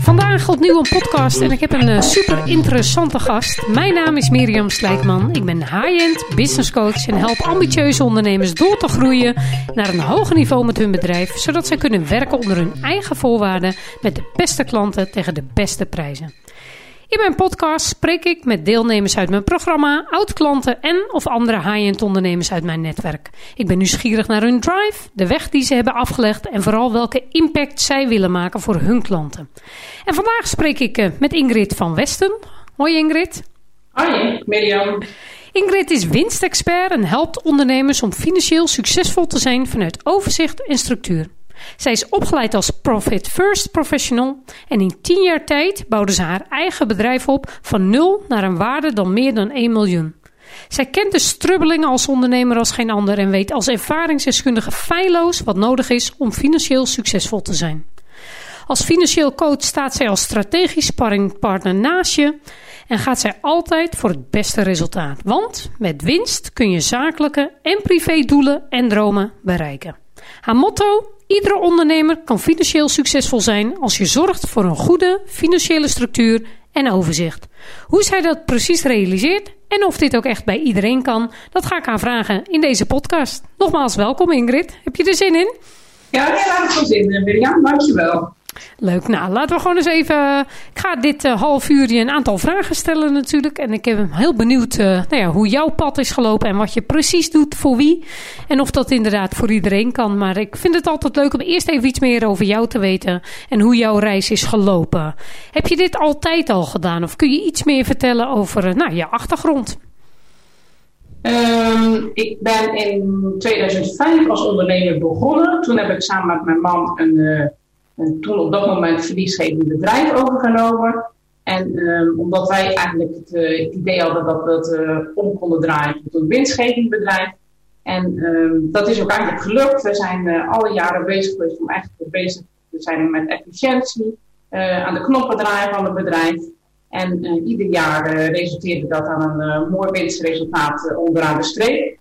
Vandaag opnieuw een podcast en ik heb een uh, super interessante gast. Mijn naam is Mirjam Slijkman. Ik ben high-end business coach en help ambitieuze ondernemers door te groeien naar een hoger niveau met hun bedrijf, zodat zij kunnen werken onder hun eigen voorwaarden met de beste klanten tegen de beste prijzen. In mijn podcast spreek ik met deelnemers uit mijn programma, oud-klanten en of andere high-end ondernemers uit mijn netwerk. Ik ben nieuwsgierig naar hun drive, de weg die ze hebben afgelegd en vooral welke impact zij willen maken voor hun klanten. En vandaag spreek ik eh, met Ingrid van Westen. Hoi Ingrid. Hoi Mirjam. Ingrid is winstexpert en helpt ondernemers om financieel succesvol te zijn vanuit overzicht en structuur. Zij is opgeleid als Profit First Professional en in 10 jaar tijd bouwde ze haar eigen bedrijf op van nul naar een waarde dan meer dan 1 miljoen. Zij kent de strubbelingen als ondernemer als geen ander en weet als ervaringsdeskundige feilloos wat nodig is om financieel succesvol te zijn. Als financieel coach staat zij als strategisch sparringpartner naast je en gaat zij altijd voor het beste resultaat. Want met winst kun je zakelijke en privédoelen en dromen bereiken. Haar motto Iedere ondernemer kan financieel succesvol zijn als je zorgt voor een goede financiële structuur en overzicht. Hoe zij dat precies realiseert en of dit ook echt bij iedereen kan, dat ga ik haar vragen in deze podcast. Nogmaals welkom Ingrid. Heb je er zin in? Ja, ik heb er zin in, Mirjam. Dankjewel. Leuk. Nou, laten we gewoon eens even... Ik ga dit uh, half uur een aantal vragen stellen natuurlijk. En ik ben heel benieuwd uh, nou ja, hoe jouw pad is gelopen en wat je precies doet voor wie. En of dat inderdaad voor iedereen kan. Maar ik vind het altijd leuk om eerst even iets meer over jou te weten. En hoe jouw reis is gelopen. Heb je dit altijd al gedaan? Of kun je iets meer vertellen over uh, je achtergrond? Um, ik ben in 2005 als ondernemer begonnen. Toen heb ik samen met mijn man een en toen op dat moment verliesgevend bedrijf overgenomen. En um, omdat wij eigenlijk het, uh, het, idee hadden dat we het uh, om konden draaien tot een winstgevend bedrijf. En um, dat is ook eigenlijk gelukt. We zijn uh, alle jaren bezig geweest om echt bezig te zijn met efficiëntie, aan de knoppen draaien van het bedrijf. En ieder jaar resulteerde dat aan een mooi winstresultaat onderaan de streep.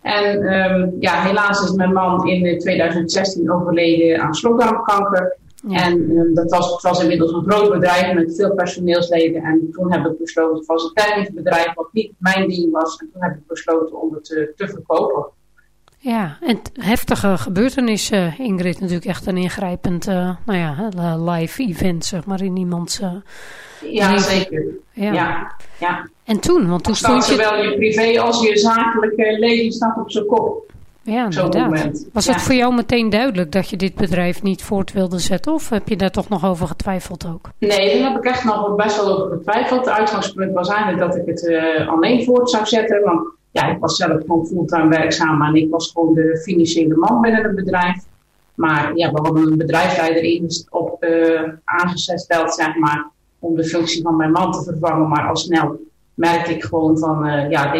En um, ja, helaas is mijn man in 2016 overleden aan slokdarmkanker. En um, dat was, het was inmiddels een groot bedrijf met veel personeelsleden. En toen heb ik besloten, het was een tijdelijk bedrijf wat niet mijn ding was. En toen heb ik besloten om het te, te verkopen. Ja, en heftige gebeurtenissen, Ingrid, natuurlijk echt een ingrijpend uh, nou ja, live event, zeg maar, in iemands uh, Ja, zeker. Ja. ja. ja. En toen, want toen stond je... Zowel je privé als je zakelijke leven staat op zijn kop. Ja, inderdaad. Was het voor jou meteen duidelijk dat je dit bedrijf niet voort wilde zetten? Of heb je daar toch nog over getwijfeld ook? Nee, daar heb ik echt nog best wel over getwijfeld. Het uitgangspunt was eigenlijk dat ik het uh, alleen voort zou zetten. Want ja, ik was zelf gewoon fulltime werkzaam en ik was gewoon de financiële man binnen het bedrijf. Maar ja, we hadden een bedrijfsleider in op uh, aangesteld, zeg maar, om de functie van mijn man te vervangen. Maar al snel merkte ik gewoon van, uh, ja,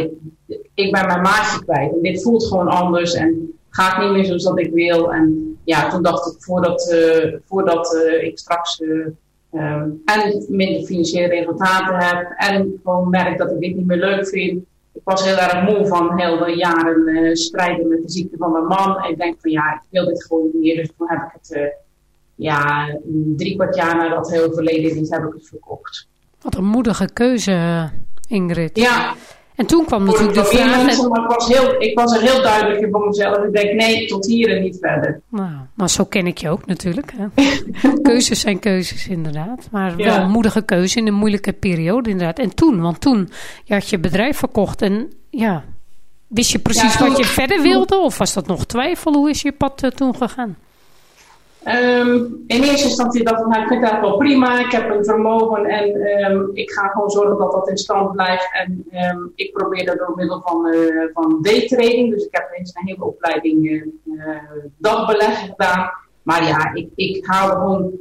ik ben mijn maatje kwijt. En dit voelt gewoon anders en gaat niet meer zoals dat ik wil. En ja, toen dacht ik, voordat, uh, voordat ik straks en minder financiële resultaten heb en gewoon merk dat ik dit niet meer leuk vind, ik was heel erg moe van heel de jaren uh, strijden met de ziekte van mijn man. En ik denk van ja, ik wil dit gewoon niet meer. Dus toen heb ik het, uh, ja, drie kwart jaar nadat hij overleden is, heb ik het verkocht. Wat een moedige keuze, Ingrid. Ja. En toen kwam natuurlijk de vraag... Mensen, maar ik, was heel, ik was er heel duidelijk in voor mezelf. Ik denk, nee, tot hier en niet verder. Nou, maar zo ken ik je ook natuurlijk. Hè? keuzes zijn keuzes, inderdaad. Maar wel een moedige keuze in een moeilijke periode, inderdaad. En toen, want toen je had je bedrijf verkocht en ja... Wist je precies ja, wat je verder wilde? Of was dat nog twijfel? Hoe is je pad uh, toen gegaan? Um, in eerste instantie dacht ik, nou, ik vind dat wel prima. Ik heb een vermogen en um, ik ga gewoon zorgen dat dat in stand blijft. En um, ik probeer dat door middel van, uh, van daytrading. Dus ik heb eens een hele opleiding uh, dagbeleg gedaan. Maar ja, ik, ik haalde gewoon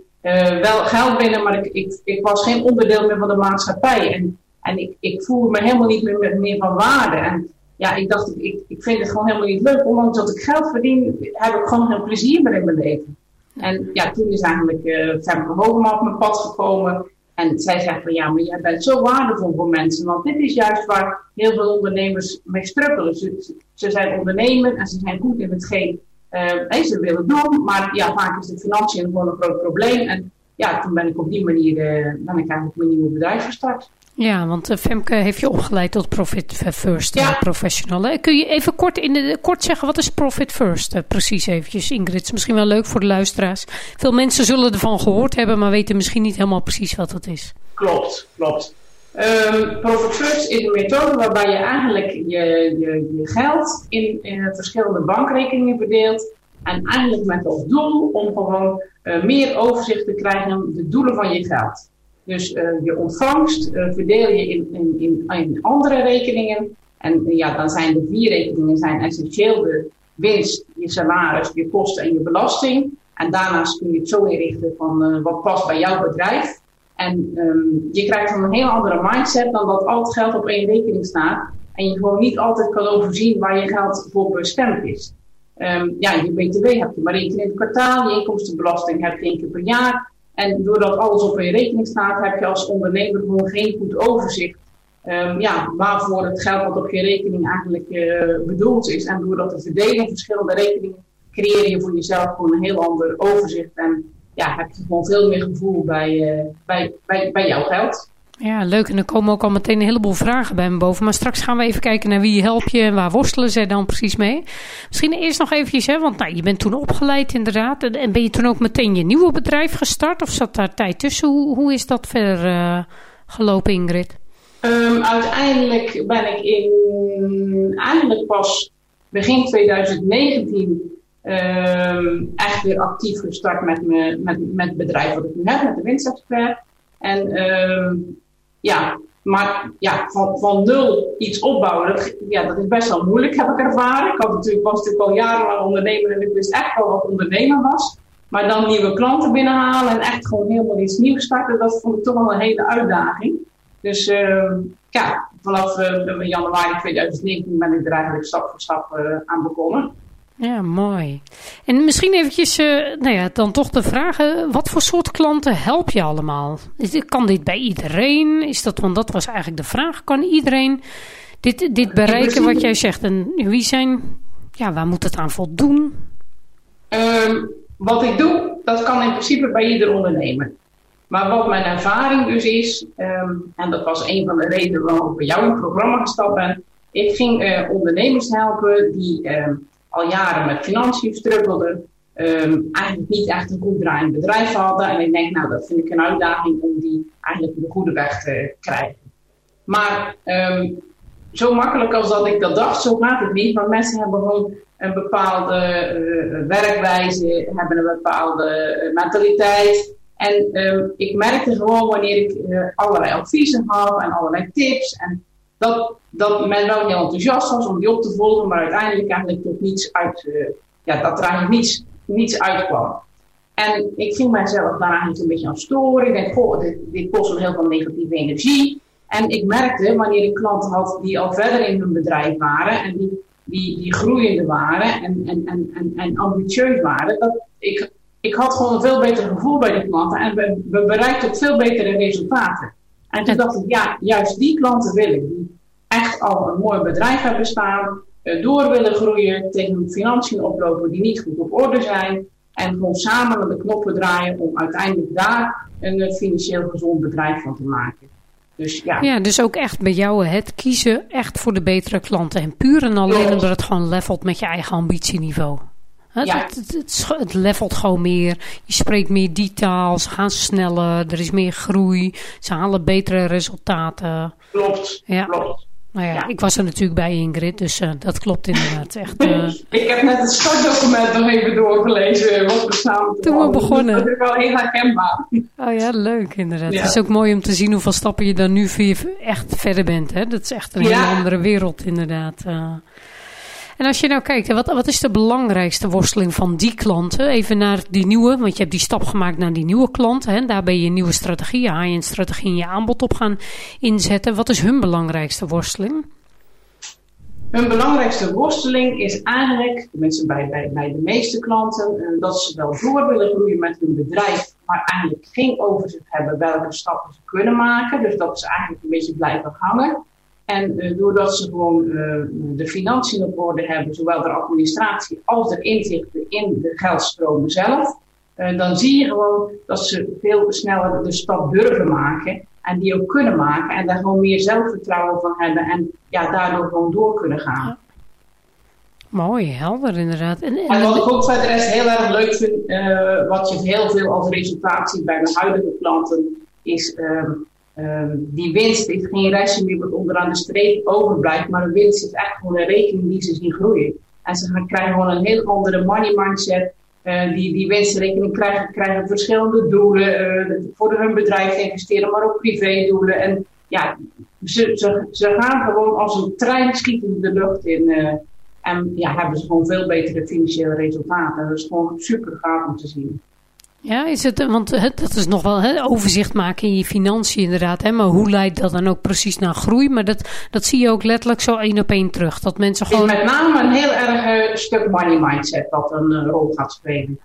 wel geld binnen, maar ik, ik, was geen onderdeel meer van de maatschappij. En, en ik, ik voelde me helemaal niet meer, meer van waarde. En ja, ik dacht, ik, ik vind het gewoon helemaal niet leuk. Ondanks dat ik geld verdien, heb ik gewoon geen plezier meer in mijn leven. En ja, toen is eigenlijk uh, Femke Hogema op mijn pad gekomen. En zij zegt van ja, maar jij bent zo waardevol voor mensen. Want dit is juist waar heel veel ondernemers mee strukkelen. Ze, ze zijn ondernemer en ze zijn goed in hetgeen uh, ze willen doen, maar ja, vaak is de financiën gewoon een groot probleem. En ja, toen ben ik op die manier ben ik eigenlijk mijn nieuwe bedrijf gestart. Ja, want Femke heeft je opgeleid tot Profit First ja. Professional. Kun je even kort, in de, kort zeggen, wat is Profit First? precies eventjes, Ingrid. Het is misschien wel leuk voor de luisteraars. Veel mensen zullen ervan gehoord hebben, maar weten misschien niet helemaal precies wat het is. Klopt, klopt. Um, Profit First is een methode waarbij je eigenlijk je, je, je geld in, in verschillende bankrekeningen verdeelt. En eigenlijk met als doel om gewoon uh, meer overzicht te krijgen op de doelen van je geld. Dus uh, je ontvangst uh, verdeel je in, in, in, andere rekeningen. En ja, dan zijn de vier rekeningen zijn essentieel de winst, je salaris, je kosten en je belasting. En daarnaast kun je het zo inrichten van wat past bij jouw bedrijf. En um, je krijgt dan een heel andere mindset dan dat al het geld op één rekening staat. En je gewoon niet altijd kan overzien waar je geld voor bestemd is. Um, ja, je BTW heb je maar één keer in het kwartaal, je inkomstenbelasting heb je één keer per jaar. En doordat alles op je rekening staat, heb je als ondernemer gewoon geen goed overzicht. Um, ja, waarvoor het geld wat op je rekening eigenlijk uh, bedoeld is. En doordat verdelen verschillende rekeningen, creëer je voor jezelf gewoon een heel ander overzicht. En ja, heb je gewoon veel meer gevoel bij, uh, bij, bij, bij jouw geld. Ja, leuk. En er komen ook al meteen een heleboel vragen bij me boven. Maar straks gaan we even kijken naar wie help je en waar worstelen zij dan precies mee. Misschien eerst nog eventjes, hè, want nou, je bent toen opgeleid inderdaad. En ben je toen ook meteen je nieuwe bedrijf gestart? Of zat daar tijd tussen? Hoe, hoe is dat verder uh, gelopen, Ingrid? Um, uiteindelijk ben ik in, eigenlijk pas begin 2019 um, echt weer actief gestart met, me, met, met het bedrijf wat ik nu heb, met de winstexpert. En um, ja, maar ja, van, van nul iets opbouwen, dat, ja, dat is best wel moeilijk, heb ik ervaren. Ik had natuurlijk, was natuurlijk al jarenlang ondernemer en ik wist echt wel wat ondernemer was. Maar dan nieuwe klanten binnenhalen en echt gewoon helemaal iets nieuws starten, dat vond ik toch wel een hele uitdaging. Dus uh, ja, vanaf uh, januari 2019 ben ik er eigenlijk stap voor stap uh, aan begonnen. Ja, mooi. En misschien eventjes, uh, nou ja, dan toch de vragen. Wat voor soort klanten help je allemaal? Is, kan dit bij iedereen? Is dat, want dat was eigenlijk de vraag. Kan iedereen dit, dit bereiken wat jij zegt? En wie zijn, ja, waar moet het aan voldoen? Um, wat ik doe, dat kan in principe bij ieder ondernemer. Maar wat mijn ervaring dus is, um, en dat was een van de redenen waarom ik bij jou in het programma gestapt ben. Ik ging uh, ondernemers helpen die... Um, jaren met financiën struggelden. Um, eigenlijk niet echt een goed draaiend bedrijf hadden. En ik denk, nou, dat vind ik een uitdaging om die eigenlijk op de goede weg te krijgen. Maar um, zo makkelijk als dat ik dat dacht, zo gaat het niet. Want mensen hebben gewoon een bepaalde uh, werkwijze, hebben een bepaalde uh, mentaliteit. En um, ik merkte gewoon wanneer ik uh, allerlei adviezen had en allerlei tips en dat, dat men wel heel enthousiast was om die op te volgen, maar uiteindelijk eigenlijk tot niets uit, uh, ja, dat er eigenlijk niets, niets uitkwam. En ik ging mijzelf daar eigenlijk een beetje aan storen. Ik denk, goh, dit, kost wel heel veel negatieve energie. En ik merkte, wanneer ik klanten had die al verder in hun bedrijf waren en die, die, die groeiende waren en, en, en, en, en ambitieus waren, dat ik, ik had gewoon een veel beter gevoel bij die klanten en we, we bereikten ook veel betere resultaten. En toen dacht ik, ja, juist die klanten wil ik. Die echt al een mooi bedrijf hebben staan, eh, door willen groeien, tegen financiën oplopen die niet goed op orde zijn. En gewoon samen aan de knoppen draaien om uiteindelijk daar een eh, financieel gezond bedrijf van te maken. Dus, ja. ja, dus ook echt bij jou het kiezen echt voor de betere klanten. En puur en alleen omdat het gewoon levelt met je eigen ambitieniveau. Het, ja. het, het, het, levelt gewoon meer. Je spreekt meer detail. Ze gaan sneller. Er is meer groei. Ze halen betere resultaten. Klopt. Ja. klopt. Nou ja, ik was er natuurlijk bij Ingrid, dus uh, dat klopt inderdaad. Echt, uh... ik heb net het startdocument nog even doorgelezen. Wat we samen Toen we begonnen. Dat is wel heel herkenbaar. Oh ja, leuk inderdaad. Ja. Het is ook mooi om te zien hoeveel stappen je dan nu echt verder bent. Hè? Dat is echt een ja. hele andere wereld inderdaad. Uh... En als je nou kijkt, wat, wat is de belangrijkste worsteling van die klanten? Even naar die nieuwe, want je hebt die stap gemaakt naar die nieuwe klanten. Hè? Daar ben je nieuwe strategie, high-end strategie in je aanbod op gaan inzetten. Wat is hun belangrijkste worsteling? Hun belangrijkste worsteling is eigenlijk, tenminste bij, bij, bij de meeste klanten, eh, dat ze wel door willen groeien met hun bedrijf, maar eigenlijk geen overzicht hebben welke stappen ze kunnen maken. Dus dat ze eigenlijk een beetje blijven hangen. En doordat ze gewoon de financiën op orde hebben, zowel de administratie als de inzichten in de geldstromen zelf, dan zie je gewoon dat ze veel sneller de stap durven maken en die ook kunnen maken en daar gewoon meer zelfvertrouwen van hebben en ja, daardoor gewoon door kunnen gaan. Mooi, helder inderdaad. En, en, wat ik ook verder is heel erg leuk vind, uh, wat je heel veel als resultaat ziet bij mijn huidige klanten, is um, um, die winst is geen restje meer wat onderaan de streep overblijft, maar een winst is echt gewoon een rekening die ze zien groeien. En ze gaan krijgen gewoon een heel andere money mindset. Uh, die, die winstrekening krijgen, krijgen verschillende doelen uh, voor hun bedrijf investeren, maar ook privédoelen. En ja, ze, ze, ze gaan gewoon als een trein schieten de lucht in. En ja, hebben ze gewoon veel betere financiële resultaten. Dat is gewoon super gaaf om te zien. Ja, is het, want dat is nog wel hè, overzicht maken in je financiën inderdaad. Hè, maar hoe leidt dat dan ook precies naar groei? Maar dat, dat zie je ook letterlijk zo één op één terug. Dat mensen gewoon... Het is met name een heel erg uh, stuk money mindset wat een uh, rol gaat spelen.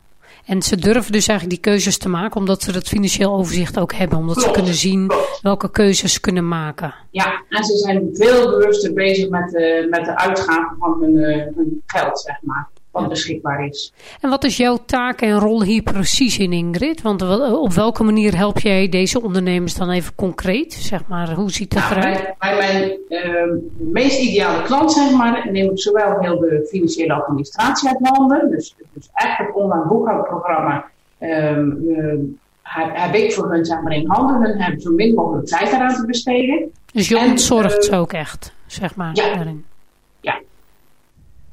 En ze durven dus eigenlijk die keuzes te maken omdat ze dat financieel overzicht ook hebben. Omdat ze kunnen zien welke keuzes ze kunnen maken. Ja, en ze zijn veel bewuster bezig met de, met de uitgaven van hun, hun geld, zeg maar wat beschikbaar is. En wat is jouw taak en rol hier precies in Ingrid? Want op welke manier help jij deze ondernemers dan even concreet? Zeg maar, hoe ziet dat nou, eruit? Bij, mijn uh, meest ideale klant, zeg maar, neem ik zowel heel de financiële administratie uit handen. Dus, dus echt het online boekhoudprogramma um, uh, heb, ik voor hun zeg maar, in handen. Hun hebben zo min mogelijk tijd eraan te besteden. Dus je ontzorgt ze ook echt, zeg maar, ja, daarin.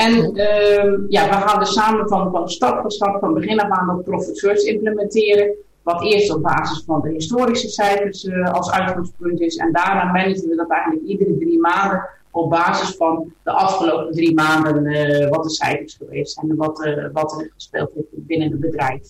En uh, ja, we gaan dus samen van, van stap voor stap van begin af aan dat Profit First implementeren. Wat eerst op basis van de historische cijfers uh, als uitgangspunt is. En daarna managen we dat eigenlijk iedere drie maanden op basis van de afgelopen drie maanden uh, wat de cijfers geweest zijn en wat, uh, wat er gespeeld heeft binnen het bedrijf.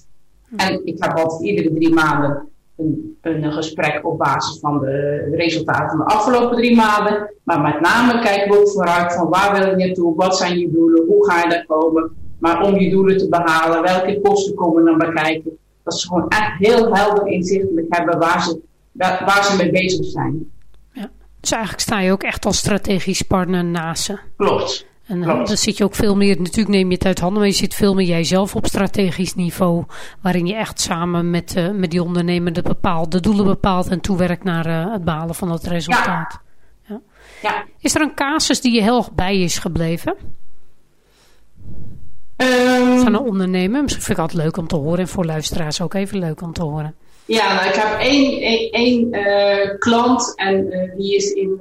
En ik heb altijd iedere drie maanden een, een gesprek op basis van de resultaten van de afgelopen drie maanden. Maar met name kijken we ook vooruit van waar wil je naartoe, wat zijn je doelen, hoe ga je daar komen. Maar om je doelen te behalen, welke kosten komen dan bekijken. Dat ze gewoon echt heel helder inzichtelijk hebben waar ze, waar ze mee bezig zijn. Ja. Dus eigenlijk sta je ook echt als strategisch partner naast ze. Klopt. En dan zit je ook veel meer, natuurlijk neem je het uit handen, maar je zit veel meer jijzelf op strategisch niveau. Waarin je echt samen met, uh, met die ondernemer de, bepaalt, de doelen bepaalt en toewerkt naar uh, het behalen van dat resultaat. Ja. ja. Is er een casus die je heel erg bij is gebleven? Um, van een ondernemer? Misschien vind ik altijd leuk om te horen en voor luisteraars ook even leuk om te horen. Ja, nou, ik heb één, één, één uh, klant en die is in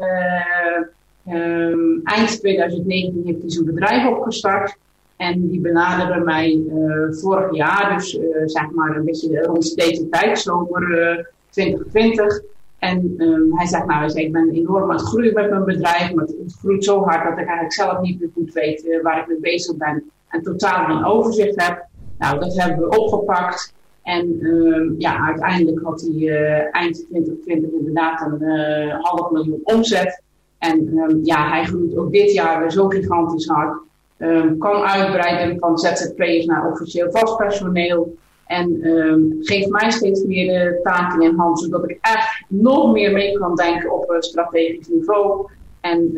Um, eind 2019 heeft hij zijn bedrijf opgestart. En die benaderde mij uh, vorig jaar, dus uh, zeg maar een beetje rond deze tijd, zomer uh, 2020. En um, hij zegt, nou, hij ik ben enorm aan het groeien met mijn bedrijf, maar het groeit zo hard dat ik eigenlijk zelf niet meer goed weet uh, waar ik mee bezig ben en totaal geen overzicht heb. Nou, dat hebben we opgepakt. En um, ja, uiteindelijk had hij eind 2020 inderdaad een half miljoen omzet. En um, ja, hij groeit ook dit jaar weer zo gigantisch hard. Um, kan uitbreiden van ZZP'ers naar officieel vast personeel. En um, geeft mij steeds meer de taken in hand, zodat ik echt nog meer mee kan denken op een strategisch niveau. En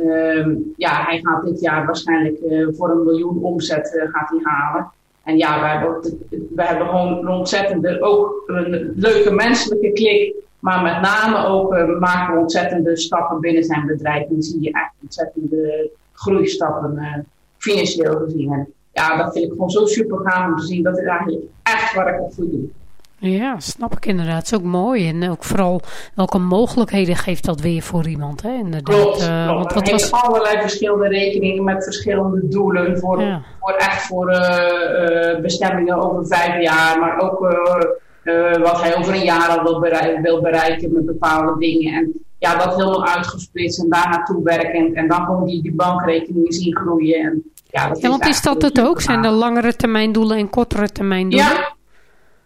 ja, hij gaat dit jaar waarschijnlijk uh, voor een miljoen omzet uh, gaat hij halen. En ja, we hebben, we hebben gewoon een ontzettende, ook een leuke menselijke klik maar met name ook uh, maken we ontzettende stappen binnen zijn bedrijf. En zie je echt ontzettende groeistappen uh, financieel gezien. En ja, dat vind ik gewoon zo super gaaf om te zien. Dat is eigenlijk echt waar ik op voor doe. Ja, snap ik inderdaad. Het is ook mooi. En ook vooral welke mogelijkheden geeft dat weer voor iemand. Hè? Inderdaad. Klopt, uh, klopt. Want was... allerlei verschillende rekeningen met verschillende doelen. Voor, voor echt voor uh, bestemmingen over vijf jaar. Maar ook uh, wat hij over een jaar al wil, bereiken, wil bereiken met bepaalde dingen. En ja, dat helemaal uitgesplitst en daar naartoe werken. En, dan gewoon die, die bankrekeningen zien groeien. En, ja, dat ja, want is, dat het ook? Zijn er langere termijn doelen en kortere termijn doelen? Ja.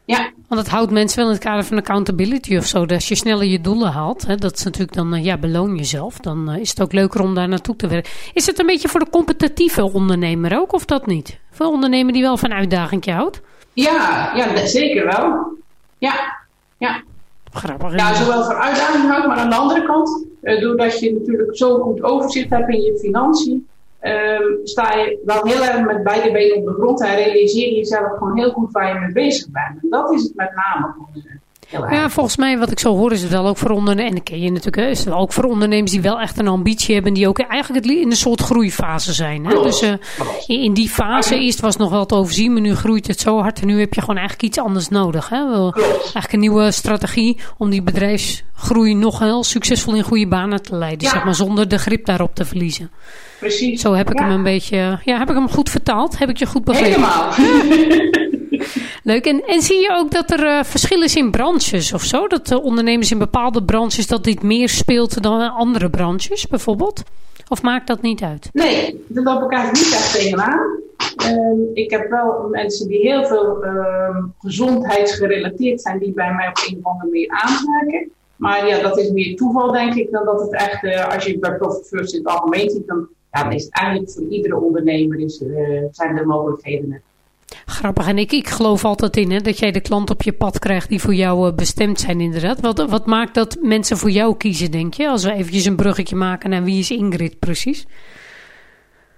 Ja. Want het houdt mensen wel in het kader van accountability of zo. Dat als je sneller je doelen haalt, hè, dat is natuurlijk dan, uh, ja, beloon jezelf. Dan uh, is het ook leuker om daar naartoe te werken. Is het een beetje voor de competitieve ondernemer ook, of dat niet? Voor ondernemer die wel van uitdaging houdt? Ja, ja, zeker wel. Ja, ja. Grappig. Ja, zowel voor uitdaging maar aan de andere kant, doordat je natuurlijk zo goed overzicht hebt in je financiën, ehm, sta je wel heel erg met beide benen op de grond en realiseer je jezelf gewoon heel goed waar je mee bezig bent. En dat is het met name. Ja, volgens mij wat ik zo hoor is het wel ook voor ondernemers, en dat ken je natuurlijk, is het ook voor ondernemers die wel echt een ambitie hebben, die ook eigenlijk in een soort groeifase zijn. Hè? Dus uh, in die fase, eerst was het nog wel te overzien, maar nu groeit het zo hard en nu heb je gewoon eigenlijk iets anders nodig. Hè? Wel, eigenlijk een nieuwe strategie om die bedrijfsgroei nog heel succesvol in goede banen te leiden, zeg maar, zonder de grip daarop te verliezen. Precies. Zo heb ik hem een beetje, ja, heb ik hem goed vertaald? Heb ik je goed begrepen? Helemaal. Leuk. En, zie je ook dat er uh, verschil is in branches of zo? Dat uh, ondernemers in bepaalde branches dat dit meer speelt dan andere branches bijvoorbeeld? Of maakt dat niet uit? Nee, daar loop ik eigenlijk niet echt tegenaan. Uh, ik heb wel mensen die heel veel uh, gezondheidsgerelateerd zijn, die bij mij op een of andere manier aanraken. Maar ja, dat is meer toeval, denk ik, dan dat het echt, uh, als je bij Profit First in het algemeen ziet, dan ja, is het eigenlijk voor iedere ondernemer is, zijn er mogelijkheden. Grappig. En ik, ik geloof altijd in hè, dat jij de klant op je pad krijgt die voor jou bestemd zijn inderdaad. Wat, wat maakt dat mensen voor jou kiezen, denk je? Als we eventjes een bruggetje maken naar wie is Ingrid precies?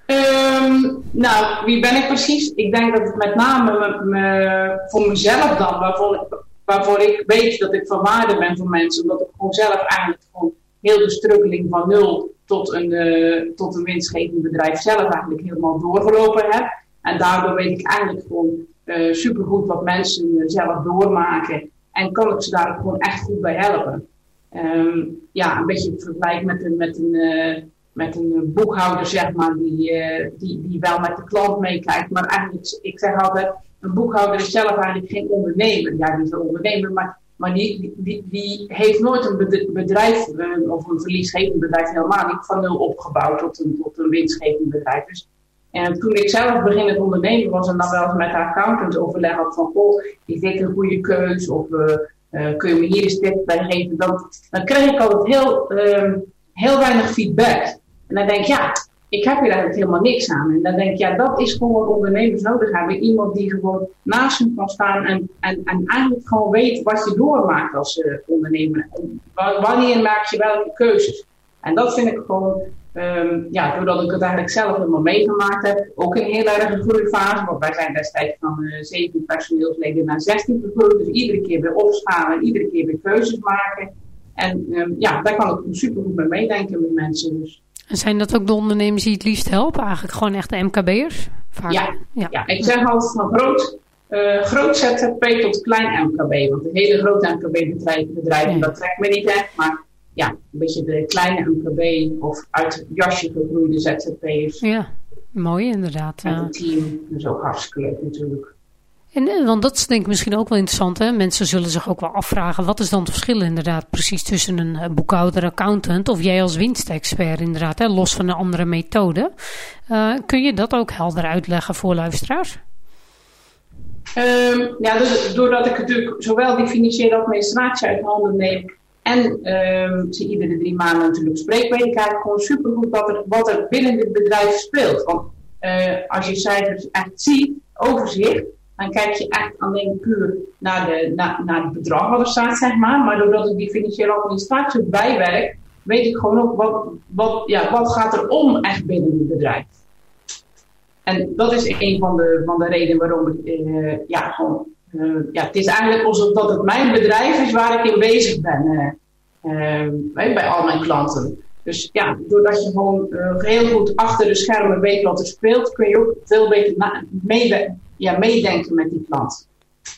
Um, nou, wie ben ik precies? Ik denk dat het met name me, me, voor mezelf dan, waarvoor ik, waarvoor ik weet dat ik van waarde ben voor mensen. Omdat ik gewoon zelf eigenlijk gewoon heel de struggeling van nul tot een, uh, tot een winstgevend bedrijf zelf eigenlijk helemaal doorgelopen heb. En daardoor weet ik eigenlijk gewoon uh, supergoed wat mensen zelf doormaken. En kan ik ze daar gewoon echt goed bij helpen. Um, ja, een beetje vergelijk met een, met een, uh, met een boekhouder, zeg maar, die, die, die wel met de klant meekijkt. Maar eigenlijk, ik zeg altijd, een boekhouder is zelf eigenlijk geen ondernemer. Ja, die een ondernemer, maar, maar die, die, die heeft nooit een bedrijf, of een verliesgevend bedrijf helemaal niet, van nul opgebouwd tot een, tot een winstgevend bedrijf. Dus en toen ik zelf beginnend ondernemen was en dan wel eens met de accountant overleg had van, goh, is dit een goede keus of uh, uh, kun je me hier eens tip bij geven, dan, dan kreeg ik altijd heel, um, heel weinig feedback. En dan denk ik, ja, ik heb hier eigenlijk helemaal niks aan. En dan denk ik, ja, dat is gewoon wat ondernemers nodig hebben. Iemand die gewoon naast hem kan staan en, en, en eigenlijk gewoon weet wat je doormaakt als uh, ondernemer. Wanneer maak je welke keuzes? En dat vind ik gewoon Um, ja, doordat ik het eigenlijk zelf helemaal meegemaakt heb, ook een heel erg goede fase. Want wij zijn destijds van uh, 17 personeelsleden naar 16 gegroeid. Dus iedere keer weer opschalen, iedere keer weer keuzes maken. En um, ja, daar kan ik super goed mee meedenken met mensen. Dus. En zijn dat ook de ondernemers die het liefst helpen? Eigenlijk gewoon echt de MKB'ers? Ja, ja. ja, ik zeg altijd van groot, uh, groot ZZP tot klein MKB. Want een hele grote MKB-bedrijven, bedrijven, ja. dat trekt me niet echt. Maar ja, een beetje de kleine MKB of uit het jasje gegroeide ZZP'ers. Ja, mooi inderdaad. Met een team, dus ook hartstikke leuk natuurlijk. En, want dat is denk ik misschien ook wel interessant. Hè? Mensen zullen zich ook wel afvragen. Wat is dan het verschil inderdaad precies tussen een boekhouder, accountant of jij als winstexpert inderdaad. Hè? Los van een andere methode. Uh, kun je dat ook helder uitleggen voor luisteraars? Um, ja, dus doordat ik natuurlijk zowel die financiële administratie uit handen neem en um, ze iedere drie maanden natuurlijk spreek, weet ik eigenlijk gewoon supergoed wat er, wat er binnen dit bedrijf speelt. Want uh, als je cijfers echt ziet, overzicht, dan kijk je echt alleen puur naar, de, naar, naar het bedrag wat er staat, zeg maar. Maar doordat ik die financiële administratie bijwerk, weet ik gewoon ook wat, wat, ja, wat gaat er om echt binnen het bedrijf. En dat is een van de, van de redenen waarom ik uh, ja, gewoon ja, het is eigenlijk alsof dat het mijn bedrijf is waar ik in bezig ben. Uh, uh, bij al mijn klanten. Dus ja, doordat je gewoon heel goed achter de schermen weet wat er speelt, kun je ook veel beter mee, ja, meedenken met die klant.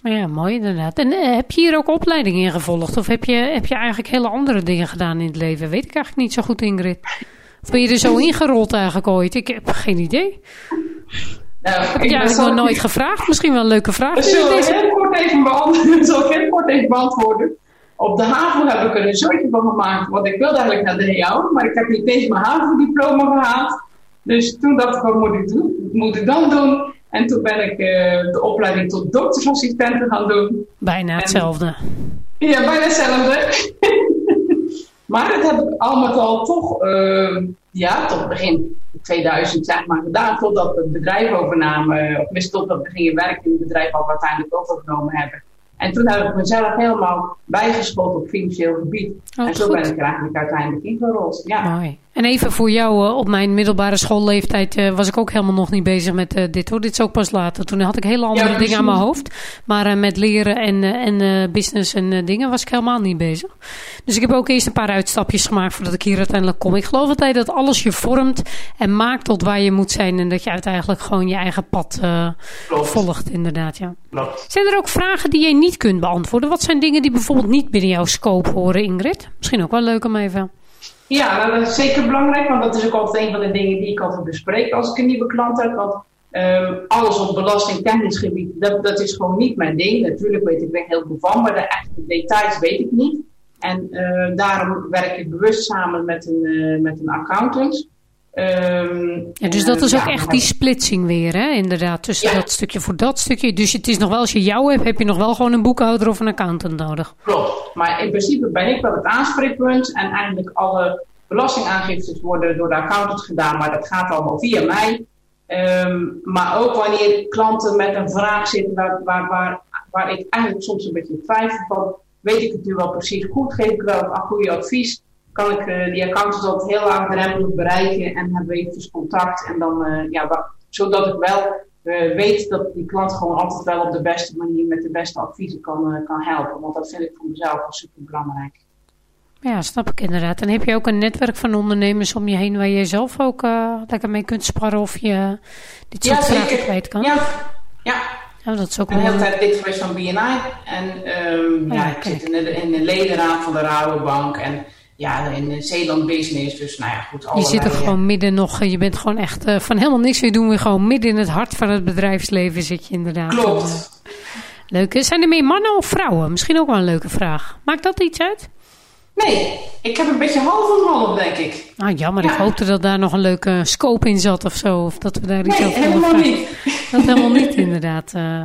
Ja, mooi inderdaad. En heb je hier ook opleiding in gevolgd? Of heb je, heb je eigenlijk hele andere dingen gedaan in het leven? Weet ik eigenlijk niet zo goed, Ingrid. Of ben je er zo ingerold eigenlijk ooit? Ik heb geen idee. Nou, heb je eigenlijk nog nooit gevraagd? Misschien wel een leuke vraag. Dat zal ik heel kort even beantwoorden. zal ik heel kort even beantwoorden. Op de HAVO heb ik er een zootje van gemaakt, want ik wilde eigenlijk naar de HAO, maar ik heb niet eens mijn HAVO-diploma gehaald. Dus toen dacht ik, wat moet ik, doen? moet ik dan doen? En toen ben ik uh, de opleiding tot doktersassistent gaan doen. Bijna hetzelfde. Ja, bijna hetzelfde. maar dat heb ik al met al toch, uh, ja, tot begin 2000 zeg maar gedaan, totdat we het bedrijf overnamen, of mis totdat we gingen werken in het bedrijf wat we uiteindelijk overgenomen hebben. En toen heb ik mezelf helemaal bijgeschoold op financieel gebied. Oh, en zo ben ik er eigenlijk uiteindelijk ingerold. Ja. Mooi. En even voor jou, uh, op mijn middelbare schoolleeftijd uh, was ik ook helemaal nog niet bezig met uh, dit hoor. Dit is ook pas later. Toen had ik hele andere dingen aan mijn hoofd. Maar met leren en, en business en dingen was ik helemaal niet bezig. Dus ik heb ook eerst een paar uitstapjes gemaakt voordat ik hier uiteindelijk kom. Ik geloof altijd dat alles je vormt en maakt tot waar je moet zijn. En dat je uiteindelijk gewoon je eigen pad volgt inderdaad. Ja. Zijn er ook vragen die je niet kunt beantwoorden? Wat zijn dingen die bijvoorbeeld niet binnen jouw scope horen Ingrid? Misschien ook wel leuk om even... Ja, dat is zeker belangrijk, want dat is ook altijd een van de dingen die ik altijd bespreek als ik een nieuwe klant heb. Want um, alles op belastingtechnisch gebied, dat, dat is gewoon niet mijn ding. Natuurlijk weet ik er heel veel van, maar de echte details weet ik niet. En uh, daarom werk ik bewust samen met een, uh, met een accountant. Um, ja, dus dat is ook echt die splitsing weer, hè? inderdaad, tussen dat stukje voor dat stukje. Dus het is nog wel, als je jou hebt, heb je nog wel gewoon een boekhouder of een accountant nodig. Klopt, maar in principe ben ik wel het aanspreekpunt en eigenlijk alle belastingaangiftes worden door de accountant gedaan, maar dat gaat allemaal via mij. Um, maar ook wanneer klanten met een vraag zitten waar, waar, waar, waar ik eigenlijk soms een beetje twijfel van, weet ik het nu wel precies goed, geef ik wel een goede advies kan ik uh, die accountant altijd heel laagdrempelig bereiken en hebben we eventjes contact. En dan, uh, ja, zodat ik wel uh, weet dat die klant gewoon altijd wel op de beste manier met de beste adviezen kan, kan helpen. Want dat vind ik voor mezelf wel super belangrijk. Ja, snap ik inderdaad. En heb je ook een netwerk van ondernemers om je heen waar je zelf ook lekker mee kunt sparren of je dit soort ja, vragen kwijt kan? Ja, ja. Ja, dat is ook ik ben de hele tijd lid geweest van BNI. En um, ja, ik zit in de, in de ledenraad van de Rabobank. En ja, in Zeeland business. Dus nou ja, goed. Je zit er gewoon midden nog, je bent gewoon echt uh, van helemaal niks weer doen. We gewoon midden in het hart van het bedrijfsleven zit je inderdaad. Klopt. Leuk. Zijn er meer mannen of vrouwen? Misschien ook wel een leuke vraag. Maakt dat iets uit? Nee, ik heb een beetje half en half, denk ik. Ah, jammer. Ik hoopte dat daar nog een leuke scope in zat of zo. Of dat we daar iets nee, over helemaal niet. Dat helemaal niet, inderdaad. Uh,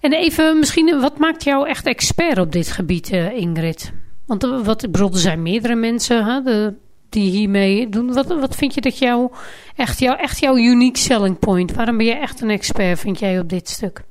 en even, misschien, wat maakt jou echt expert op dit gebied, Ingrid? Want eh, wat, er zijn meerdere mensen hè, die hiermee doen. Wat, wat vind je dat jou echt, jou, echt jouw unique selling point? Waarom ben je echt een expert, vind jij, op dit stuk?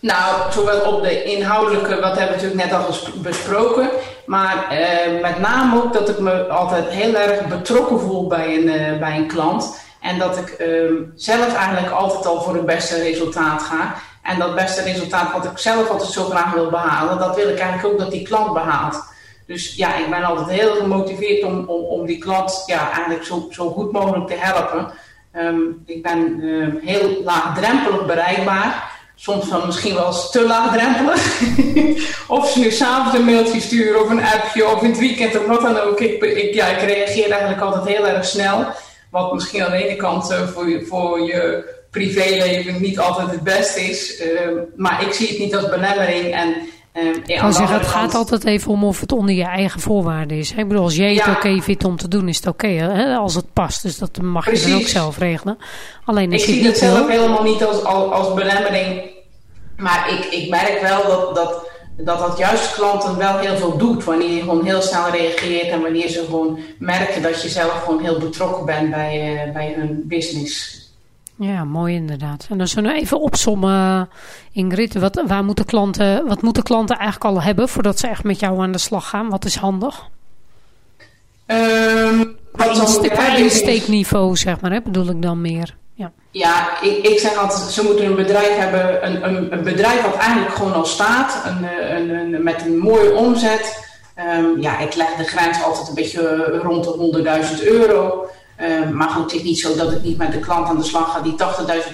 Nou, zowel op de inhoudelijke, wat hebben we natuurlijk net al besproken. Maar eh, met name ook dat ik me altijd heel erg betrokken voel bij een, uh, bij een klant. En dat ik uh, zelf eigenlijk altijd al voor het beste resultaat ga. En dat beste resultaat wat ik zelf altijd zo graag wil behalen, dat wil ik eigenlijk ook dat die klant behaalt. Dus ja, ik ben altijd heel gemotiveerd om, om, om die klant ja, eigenlijk zo, zo goed mogelijk te helpen. Um, ik ben um, heel laagdrempelig bereikbaar. Soms dan misschien wel eens te laagdrempelig. of ze nu s'avonds een mailtje sturen of een appje of in het weekend of wat dan ook. Ik, ja, ik reageer eigenlijk altijd heel erg snel. Wat misschien aan de ene kant uh, voor, je, voor je privéleven niet altijd het beste is. Uh, maar ik zie het niet als belemmering. En, ik kan zeggen, het gaat altijd even om of het onder je eigen voorwaarden is. Ik bedoel, als jij het oké vindt om te doen, is het oké. Okay, als het past, dus dat mag Precies. je dan ook zelf regelen. Alleen ik zie het zelf helemaal niet als, als, als belemmering. Maar ik, ik merk wel dat, dat dat dat juist klanten wel heel veel doet. Wanneer je gewoon heel snel reageert en wanneer ze gewoon merken dat je zelf gewoon heel betrokken bent bij, uh, bij hun business. Ja, mooi inderdaad. En dan zullen we even opsommen, Ingrid. Wat, waar moeten klanten, wat moeten klanten eigenlijk al hebben voordat ze echt met jou aan de slag gaan? Wat is handig? Um, qua insteekniveau, zeg maar, hè, bedoel ik dan meer. Ja, ja ik, ik zeg altijd, ze moeten een bedrijf hebben, een, een, een bedrijf wat eigenlijk gewoon al staat, een, een, een met een mooie omzet. Um, ja, ik leg de grens altijd een beetje rond de 100.000 euro. Uh, maar goed, het is niet zo dat ik niet met de klant aan de slag ga die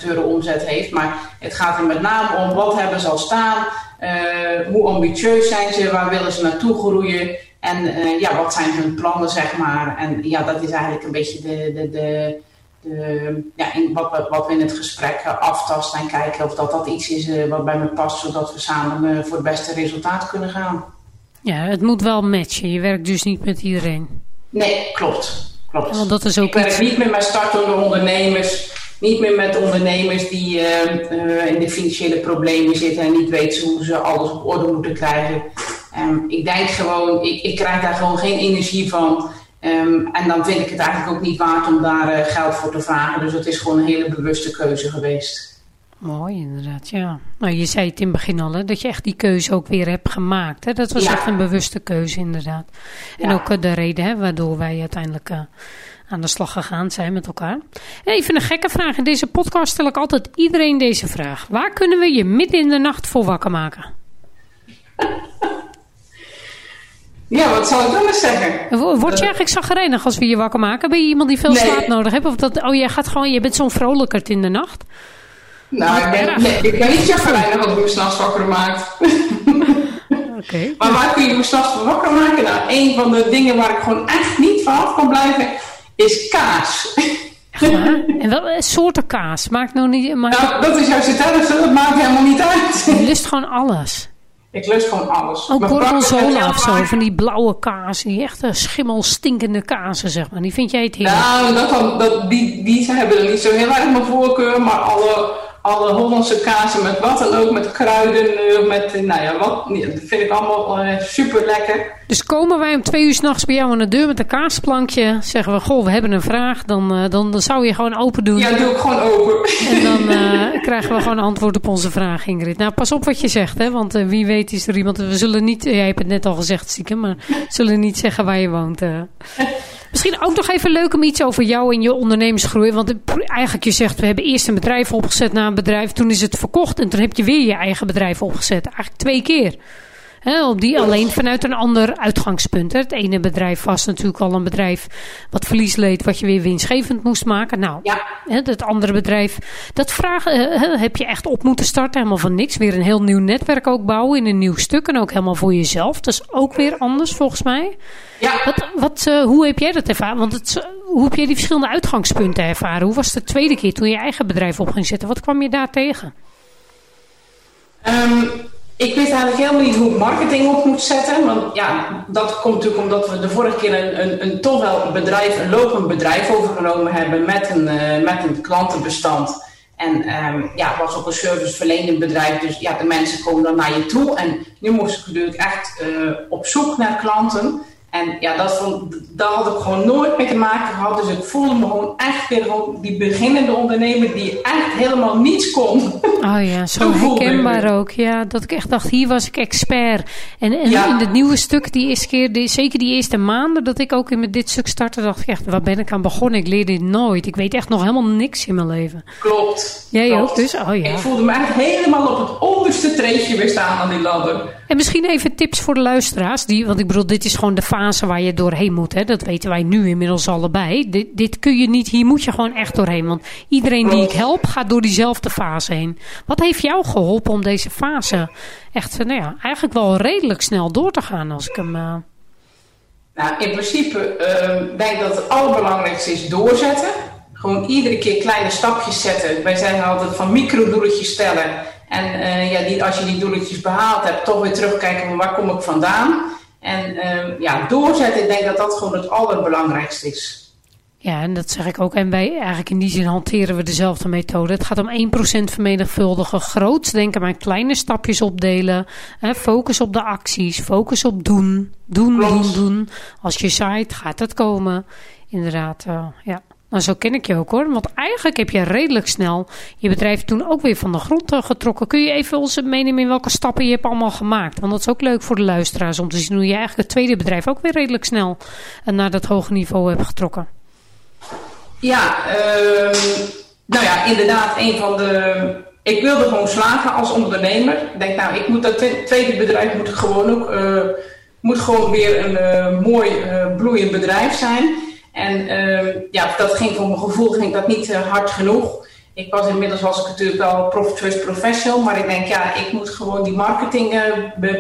80.000 euro omzet heeft. Maar het gaat er met name om wat hebben ze al staan, uh, hoe ambitieus zijn ze, waar willen ze naartoe groeien en uh, ja, wat zijn hun plannen, zeg maar. En ja, dat is eigenlijk een beetje de, de, de, de ja, in wat, we, wat we in het gesprek aftasten en kijken of dat, dat iets is wat bij me past, zodat we samen voor het beste resultaat kunnen gaan. Ja, het moet wel matchen. Je werkt dus niet met iedereen. Nee, klopt. Klopt. Want dat is ook ik werk niet meer met startende ondernemers. Niet meer met ondernemers die uh, uh, in de financiële problemen zitten en niet weten hoe ze alles op orde moeten krijgen. Um, ik denk gewoon, ik, ik krijg daar gewoon geen energie van. Um, en dan vind ik het eigenlijk ook niet waard om daar uh, geld voor te vragen. Dus dat is gewoon een hele bewuste keuze geweest. Mooi, inderdaad, ja. Nou, je zei het in het begin al, hè, dat je echt die keuze ook weer hebt gemaakt. Hè? Dat was echt een bewuste keuze, inderdaad. En ook uh, de reden hè, waardoor wij uiteindelijk uh, aan de slag gegaan zijn met elkaar. Even een gekke vraag. In deze podcast stel ik altijd iedereen deze vraag. Waar kunnen we je midden in de nacht voor wakker maken? Ja, wat zal ik dan eens zeggen? Word je eigenlijk zagrijnig als we je wakker maken? Ben je iemand die veel nee. slaap nodig heeft? Of dat, oh, jij gaat gewoon, je bent zo'n vrolijkert in de nacht? Nou, ik ben, nee, ik ben niet chagrijnig als ik me s'nachts wakker maakt. Okay. maar waar kun je me s'nachts wakker maken? Nou, een van de dingen waar ik gewoon echt niet vanaf kan blijven, is kaas. en welke soorten kaas? Maakt nou niet... Maar... Nou, dat is juist het ergste. Dat maakt helemaal niet uit. Je lust gewoon alles. Ik lust gewoon alles. Ook gorgonzola of zo, van die blauwe kaas. Die echte schimmelstinkende kazen, zeg maar. Die vind jij het heerlijk? Nou, dat, dat, die, die hebben er niet zo heel erg mijn voorkeur. Maar alle alle Hollandse kazen met wat dan ook, met kruiden, eh, met, eh, nou ja, wat, dat vind ik allemaal uh, super lekker. Dus komen wij om twee uur s'nachts bij jou aan de deur met een kaasplankje, zeggen we, goh, we hebben een vraag, dan, uh, dan, dan zou je gewoon open doen. Ja, doe ik gewoon open. En dan uh, krijgen we gewoon antwoord op onze vraag, Ingrid. Nou, pas op wat je zegt, hè, want wie weet is er iemand, we zullen niet, jij hebt het net al gezegd, stiekem, maar zullen niet zeggen waar je woont. Misschien ook nog even leuk om iets over jou en je ondernemersgroei. Want eigenlijk je zegt, we hebben eerst een bedrijf opgezet na een bedrijf. Toen is het verkocht en toen heb je weer je eigen bedrijf opgezet. Eigenlijk twee keer. He, op die alleen vanuit een ander uitgangspunt. Het ene bedrijf was natuurlijk al een bedrijf wat verlies leed, wat je weer winstgevend moest maken. Nou, ja. het andere bedrijf, dat vraag, heb je echt op moeten starten, helemaal van niks. Weer een heel nieuw netwerk ook bouwen in een nieuw stuk en ook helemaal voor jezelf. Dat is ook weer anders volgens mij. Ja. Wat, wat, uh, hoe heb jij dat ervaren? Want het, hoe heb jij die verschillende uitgangspunten ervaren? Hoe was het de tweede keer toen je eigen bedrijf op ging zetten? Wat kwam je daar tegen? Um, ik weet eigenlijk helemaal niet hoe ik marketing op moet zetten. Want ja, dat komt natuurlijk omdat we de vorige keer een, een, een toch wel bedrijf, een lopend bedrijf overgenomen hebben met een, uh, met een klantenbestand. En um, ja, het was ook een serviceverlenend bedrijf, dus ja, de mensen komen dan naar je toe. En nu moest ik natuurlijk echt uh, op zoek naar klanten. En ja, dat had ik gewoon nooit mee te maken gehad. Dus ik voelde me gewoon echt weer die beginnende ondernemer die echt helemaal niets kon. Oh ja, zo, herkenbaar ook. Ja, dat ik echt dacht, hier was ik expert. En, en in het nieuwe stuk, die eerste keer, die, zeker die eerste maanden dat ik ook in met dit stuk startte, dacht ik echt, waar ben ik aan begonnen? Ik leer dit nooit. Ik weet echt nog helemaal niks in mijn leven. Klopt. Jij klopt. ook dus? Oh ja. Ik voelde me echt helemaal op het onderste treedje weer staan aan die ladder. En misschien even tips voor de luisteraars. Die, want ik bedoel, dit is gewoon de fase waar je doorheen moet. Hè? Dat weten wij nu inmiddels allebei. Dit, dit kun je niet, hier moet je gewoon echt doorheen. Want iedereen die ik help, gaat door diezelfde fase heen. Wat heeft jou geholpen om deze fase echt, nou ja, eigenlijk wel redelijk snel door te gaan als ik hem... Uh... Nou, in principe uh, denk ik dat het allerbelangrijkste is doorzetten. Gewoon iedere keer kleine stapjes zetten. Wij zeggen altijd van microdoeletjes stellen. En uh, ja, die, als je die doeletjes behaald hebt, toch weer terugkijken van waar kom ik vandaan. En uh, ja, doorzetten, ik denk dat dat gewoon het allerbelangrijkste is. Ja, en dat zeg ik ook. En wij eigenlijk in die zin hanteren we dezelfde methode. Het gaat om 1% vermenigvuldigen. Groots denken, maar kleine stapjes opdelen. Hè, focus op de acties. Focus op doen. Doen, Klopt. doen, doen. Als je zaait, gaat het komen. Inderdaad, uh, ja. Nou, zo ken ik je ook hoor. Want eigenlijk heb je redelijk snel je bedrijf toen ook weer van de grond getrokken. Kun je even ons meenemen in welke stappen je hebt allemaal gemaakt? Want dat is ook leuk voor de luisteraars om te zien hoe je eigenlijk het tweede bedrijf ook weer redelijk snel naar dat hoge niveau hebt getrokken. Ja, uh, nou ja, inderdaad, een van de. Ik wilde gewoon slagen als ondernemer. Ik denk, nou, ik moet dat tweede bedrijf moet gewoon ook. Uh, moet gewoon weer een mooi uh, bloeiend bedrijf zijn. En uh, ja, dat ging voor mijn gevoel ging dat niet uh, hard genoeg. Ik was inmiddels was ik natuurlijk wel prof, first professional, maar ik denk ja, ik moet gewoon die marketing uh,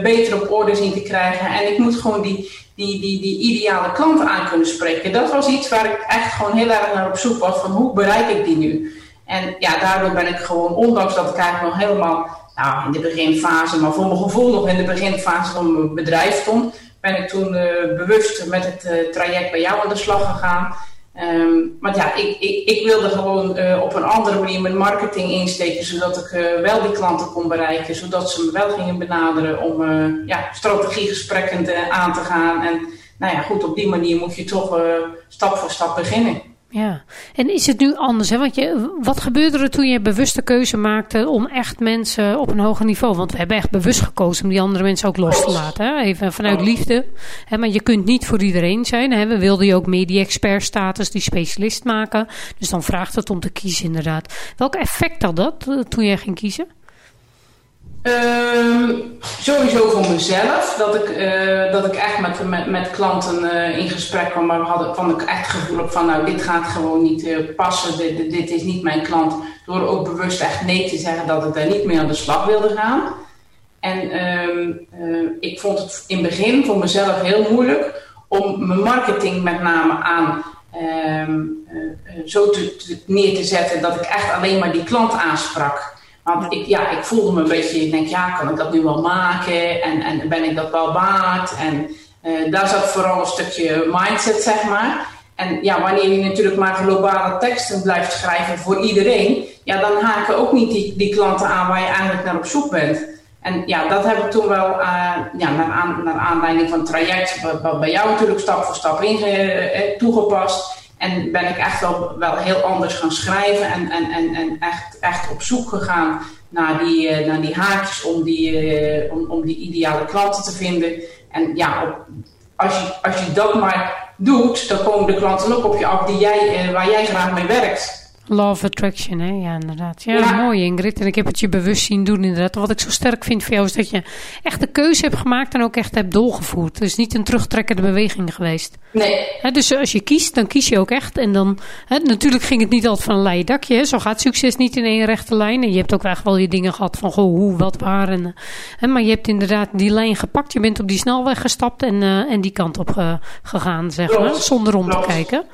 beter op orde zien te krijgen. En ik moet gewoon die, die, die, die ideale klant aan kunnen spreken. Dat was iets waar ik echt gewoon heel erg naar op zoek was van hoe bereik ik die nu. En ja, daardoor ben ik gewoon, ondanks dat ik eigenlijk nog helemaal nou, in de beginfase, maar voor mijn gevoel nog in de beginfase van mijn bedrijf stond, ben ik toen uh, bewust met het uh, traject bij jou aan de slag gegaan. Um, maar ja, ik, ik, ik wilde gewoon uh, op een andere manier mijn marketing insteken, zodat ik wel die klanten kon bereiken, zodat ze me wel gingen benaderen om ja, strategiegesprekken aan te gaan. En nou ja, goed, op die manier moet je toch stap voor stap beginnen. Ja, en is het nu anders? Hè? Want je, wat gebeurde er toen je bewuste keuze maakte om echt mensen op een hoger niveau? Want we hebben echt bewust gekozen om die andere mensen ook los te laten. Hè? Even vanuit liefde. Hè? Maar je kunt niet voor iedereen zijn. Hè? We wilden je ook media-expert status, die specialist maken. Dus dan vraagt het om te kiezen inderdaad. Welk effect had dat eh, toen jij ging kiezen? Um, sowieso voor mezelf, dat ik, uh, dat ik echt met, met, met klanten uh, in gesprek kwam, maar hadden, van ik echt gevoel op van nou dit gaat gewoon niet uh, passen, dit, dit, is niet mijn klant. Door ook bewust echt nee te zeggen dat ik daar niet mee aan de slag wilde gaan. En um, ik vond het in het begin voor mezelf heel moeilijk om mijn marketing met name aan um, zo te, neer te zetten dat ik echt alleen maar die klant aansprak. Want ik, ja, ik voelde me een beetje, ik denk, ja, kan ik dat nu wel maken? En, en ben ik dat wel waard? En uh, daar zat vooral een stukje mindset, zeg maar. En ja, wanneer je natuurlijk maar globale teksten blijft schrijven voor iedereen, ja, dan haken ook niet die, die klanten aan waar je eigenlijk naar op zoek bent. En ja, dat heb ik toen wel, uh, ja, naar, aan, naar aanleiding van het traject, bij jou natuurlijk stap voor stap in uh, toegepast. En ben ik echt wel, wel heel anders gaan schrijven en, en, en, en echt, echt op zoek gegaan naar die, uh, naar die haakjes om die, uh, om, om die ideale klanten te vinden. En ja, op, als, je, als je dat maar doet, dan komen de klanten ook op je af die jij, uh, waar jij graag mee werkt. Law of Attraction, hè? Ja, inderdaad. Ja, ja, mooi Ingrid. En ik heb het je bewust zien doen inderdaad. Wat ik zo sterk vind voor jou is dat je echt de keuze hebt gemaakt en ook echt hebt doorgevoerd. Dus niet een terugtrekkende beweging geweest. Nee. Hè, dus als je kiest, dan kies je ook echt. En dan, natuurlijk ging het niet altijd van een leien dakje. Hè. Zo gaat succes niet in één rechte lijn. En je hebt ook echt wel je dingen gehad van goh, hoe, wat, waar. En, hè, maar je hebt inderdaad die lijn gepakt. Je bent op die snelweg gestapt en, uh, en die kant op uh, gegaan, zeg maar. Zonder om te kijken.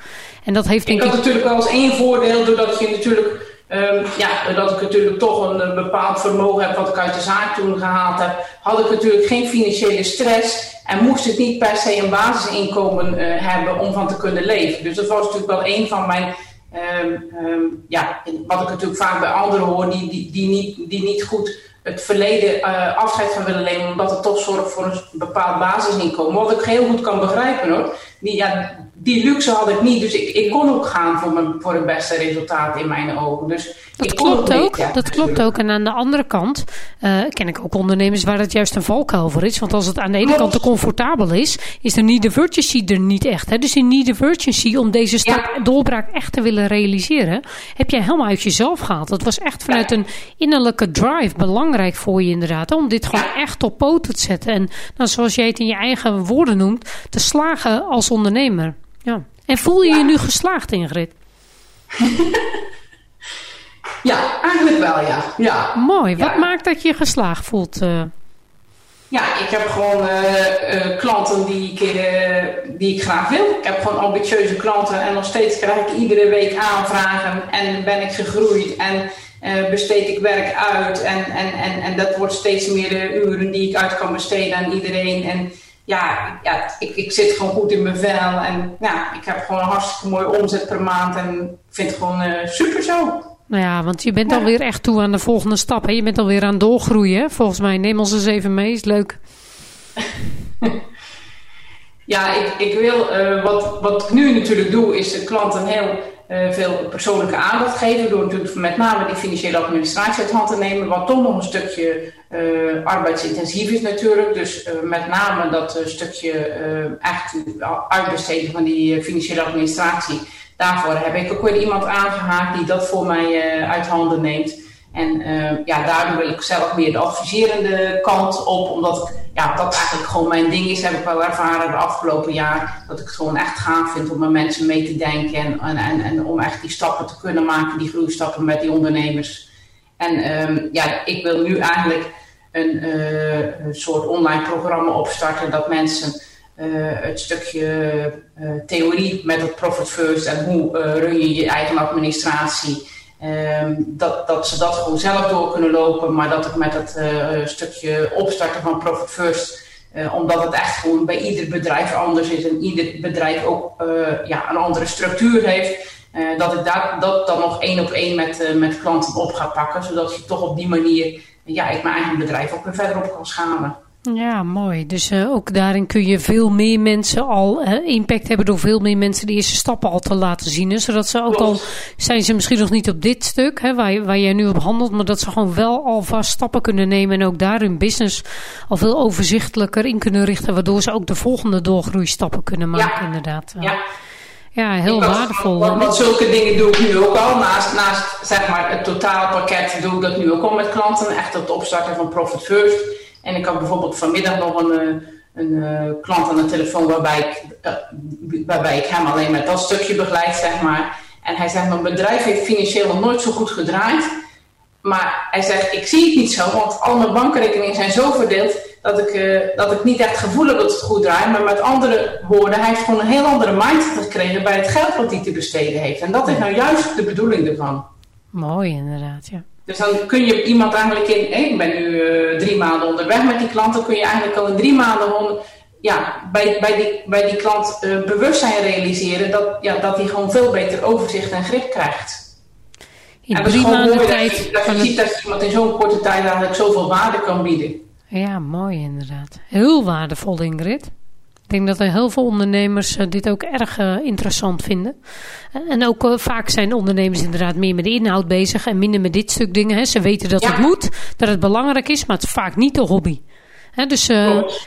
En dat heeft denk ik... had natuurlijk wel eens één voordeel, doordat je natuurlijk... Um, ja, dat ik natuurlijk toch een, een, bepaald vermogen heb wat ik uit de zaak toen gehaald heb, had ik natuurlijk geen financiële stress en moest ik niet per se een basisinkomen uh, hebben om van te kunnen leven. Dus dat was natuurlijk wel een van mijn, um, um, ja, wat ik natuurlijk vaak bij anderen hoor, die, die, die, niet, die niet goed het verleden uh, afscheid van willen nemen, omdat het toch zorgt voor een bepaald basisinkomen. Wat ik heel goed kan begrijpen hoor. Die, ja, die luxe had ik niet, dus ik, ik kon ook gaan voor, mijn, voor het beste resultaat in mijn ogen. Dus dat klopt ook, ook ja, dat klopt ook. En aan de andere kant uh, ken ik ook ondernemers waar het juist een valkuil voor is. Want als het aan de ene kant te comfortabel is, is de need of urgency er niet echt. Hè? Dus in need of urgency om deze stap ja. doorbraak echt te willen realiseren, heb jij helemaal uit jezelf gehaald. Dat was echt vanuit ja. een innerlijke drive belangrijk voor je inderdaad. Om dit gewoon echt op poten te zetten. En nou, zoals jij het in je eigen woorden noemt, te slagen als ondernemer. Ja. En voel je je nu geslaagd, Ingrid? ja, eigenlijk wel, ja. ja. Mooi. Wat maakt dat je je geslaagd voelt? Uh... Ja, ik heb gewoon uh, uh, klanten die ik, die ik graag wil. Ik heb gewoon ambitieuze klanten en nog steeds krijg ik iedere week aanvragen en ben ik gegroeid en besteed ik werk uit en, en, en, en dat wordt steeds meer de uren die ik uit kan besteden aan iedereen. En ja, ja ik, ik zit gewoon goed in mijn vel. En ja, ik heb gewoon een hartstikke mooie omzet per maand. En ik vind het gewoon uh, super zo. Nou ja, want je bent ja. alweer echt toe aan de volgende stap. Hè? Je bent alweer aan doorgroeien. Volgens mij, neem ons eens even mee. Is leuk. ja, ik, ik wil, uh, wat, wat ik nu natuurlijk doe, is de klanten heel uh, veel persoonlijke aandacht geven. Door natuurlijk met name die financiële administratie uit hand te nemen. Wat toch nog een stukje uh, arbeidsintensief is natuurlijk. Dus uh, met name dat stukje echt uitbesteden van die financiële administratie. Daarvoor heb ik ook weer iemand aangehaakt die dat voor mij uit handen neemt. En uh, ja, daardoor wil ik zelf meer de adviserende kant op, omdat ja, dat eigenlijk gewoon mijn ding is, heb ik wel ervaren de afgelopen jaar. Dat ik het gewoon echt gaaf vind om met mensen mee te denken en, en, en, om echt die stappen te kunnen maken, die groeistappen met die ondernemers. En um, ja, ik wil nu eigenlijk een, uh, een soort online programma opstarten dat mensen uh, het stukje theorie met het Profit First en hoe run je je eigen administratie Um, dat, dat ze dat gewoon zelf door kunnen lopen, maar dat ik met het uh, stukje opstarten van Profit First, uh, omdat het echt gewoon bij ieder bedrijf anders is en ieder bedrijf ook uh, ja, een andere structuur heeft, dat ik daar, dat dan nog één op één met, met klanten op ga pakken, zodat je toch op die manier ja, ik mijn eigen bedrijf ook weer verder op kan schalen. Ja, mooi. Dus uh, ook daarin kun je veel meer mensen al uh, impact hebben door veel meer mensen de eerste stappen al te laten zien. Hè? Zodat ze ook al, zijn ze misschien nog niet op dit stuk hè, waar, waar jij nu op handelt, maar dat ze gewoon wel alvast stappen kunnen nemen en ook daar hun business al veel overzichtelijker in kunnen richten, waardoor ze ook de volgende doorgroeistappen kunnen maken, ja. inderdaad. Ja. Ja, heel waardevol. Want, want, zulke dingen doe ik nu ook al. Naast, naast zeg maar, het totaalpakket doe ik dat nu ook al met klanten. Echt het opstarten van Profit First. En ik had bijvoorbeeld vanmiddag nog een, een, een klant aan de telefoon waarbij ik, waarbij ik hem alleen met dat stukje begeleid, zeg maar. En hij zegt, mijn bedrijf heeft financieel nog nooit zo goed gedraaid. Maar hij zegt, ik zie het niet zo, want al mijn bankrekeningen zijn zo verdeeld dat ik, uh, dat ik niet echt gevoel heb dat het goed draait. Maar met andere woorden, hij heeft gewoon een heel andere mindset gekregen bij het geld wat hij te besteden heeft. En dat is nou juist de bedoeling ervan. Mooi, inderdaad, ja. Dus dan kun je iemand eigenlijk in, hey, ik ben nu uh, drie maanden onderweg met die klant, dan kun je eigenlijk al in drie maanden ja, bij, bij, die, bij die klant uh, bewustzijn realiseren dat, ja, dat hij gewoon veel beter overzicht en grip krijgt. In drie maanden tijd. Dat je, dat je ziet dat iemand in zo'n korte tijd eigenlijk zoveel waarde kan bieden. Ja, mooi inderdaad. Heel waardevol, Ingrid. Ik denk dat er heel veel ondernemers uh, dit ook erg uh, interessant vinden. En ook vaak zijn ondernemers inderdaad meer met de inhoud bezig en minder met dit stuk dingen. Hè. Ze weten dat ja. het moet, dat het belangrijk is, maar het is vaak niet de hobby. Dus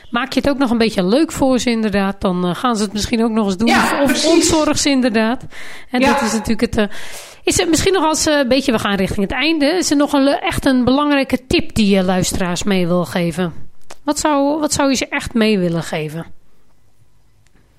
maak je het ook nog een beetje leuk voor ze inderdaad. Dan gaan ze het misschien ook nog eens doen. Ja, of ontzorg ze inderdaad. En ja. dat is natuurlijk het... is er misschien nog als een beetje, we gaan richting het einde. Is er nog een, echt een belangrijke tip die je luisteraars mee wil geven? Wat zou, wat zou je ze echt mee willen geven?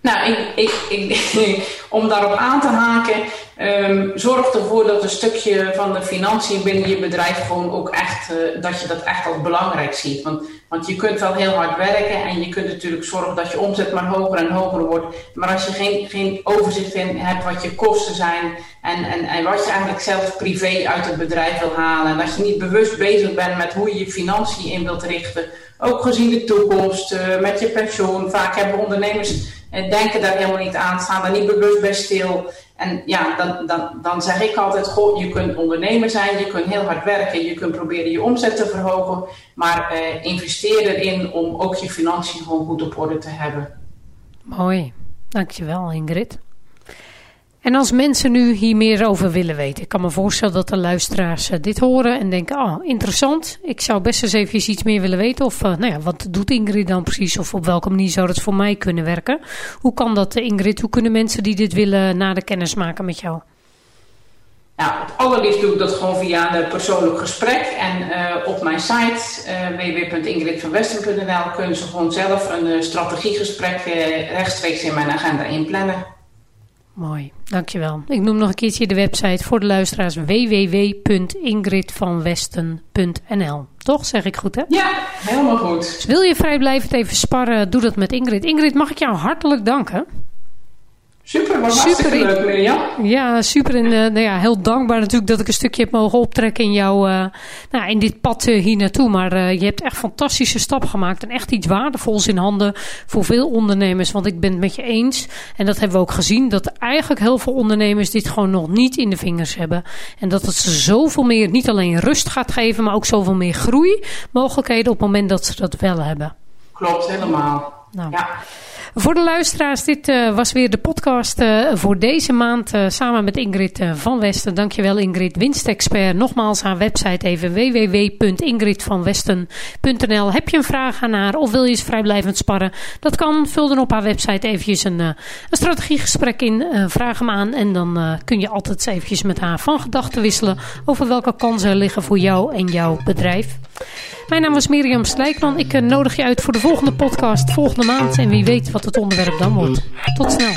Nou, ik, ik, ik, om daarop aan te haken, um, zorg ervoor dat een stukje van de financiën binnen je bedrijf gewoon ook echt, uh, dat je dat echt als belangrijk ziet. Want, want je kunt wel heel hard werken en je kunt natuurlijk zorgen dat je omzet maar hoger en hoger wordt. Maar als je geen, geen overzicht in hebt wat je kosten zijn en, en, en wat je eigenlijk zelf privé uit het bedrijf wil halen. En als je niet bewust bezig bent met hoe je je financiën in wilt richten, ook gezien de toekomst, uh, met je pensioen. Vaak hebben ondernemers denken daar helemaal niet aan, staan daar niet bewust bij stil. En ja, dan, dan, dan zeg ik altijd, goh, je kunt ondernemer zijn, je kunt heel hard werken, je kunt proberen je omzet te verhogen, maar eh, investeer erin om ook je financiën gewoon goed op orde te hebben. Mooi, dankjewel Ingrid. En als mensen nu hier meer over willen weten, ik kan me voorstellen dat de luisteraars dit horen en denken, ah, interessant, ik zou best eens even iets meer willen weten. Of, uh, nou ja, wat doet Ingrid dan precies? Of op welke manier zou dat voor mij kunnen werken? Hoe kan dat, Ingrid? Hoe kunnen mensen die dit willen na de kennis maken met jou? Nou, het allerliefst doe ik dat gewoon via een persoonlijk gesprek. En op mijn site uh, www.ingridvanwesten.nl kunnen ze gewoon zelf een strategiegesprek rechtstreeks in mijn agenda inplannen. Mooi, dankjewel. Ik noem nog een keertje de website voor de luisteraars www.ingridvanwesten.nl. Toch, zeg ik goed hè? Ja, helemaal goed. Dus wil je vrijblijvend even sparren, doe dat met Ingrid. Ingrid, mag ik jou hartelijk danken? Super, wat super leuk Mirjam. Ja, super en uh, nou ja, heel dankbaar natuurlijk dat ik een stukje heb mogen optrekken in jou, uh, nou, in dit pad uh, hier naartoe. Maar je hebt echt fantastische stap gemaakt en echt iets waardevols in handen voor veel ondernemers. Want ik ben het met je eens en dat hebben we ook gezien, dat eigenlijk heel veel ondernemers dit gewoon nog niet in de vingers hebben. En dat het ze zoveel meer, niet alleen rust gaat geven, maar ook zoveel meer groeimogelijkheden op het moment dat ze dat wel hebben. Klopt, helemaal. Nou. Ja. Voor de luisteraars, dit uh, was weer de podcast uh, voor deze maand uh, samen met Ingrid van Westen. Dankjewel Ingrid, winstexpert. Nogmaals haar website even www.ingridvanwesten.nl Heb je een vraag aan haar of wil je eens vrijblijvend sparren? Dat kan, vul dan op haar website eventjes een, een strategiegesprek in. vraag hem aan en dan kun je altijd eventjes met haar van gedachten wisselen over welke kansen er liggen voor jou en jouw bedrijf. Mijn naam is Mirjam Slijkman. Ik nodig je uit voor de volgende podcast volgende maand. En wie weet wat het onderwerp dan wordt. Tot snel.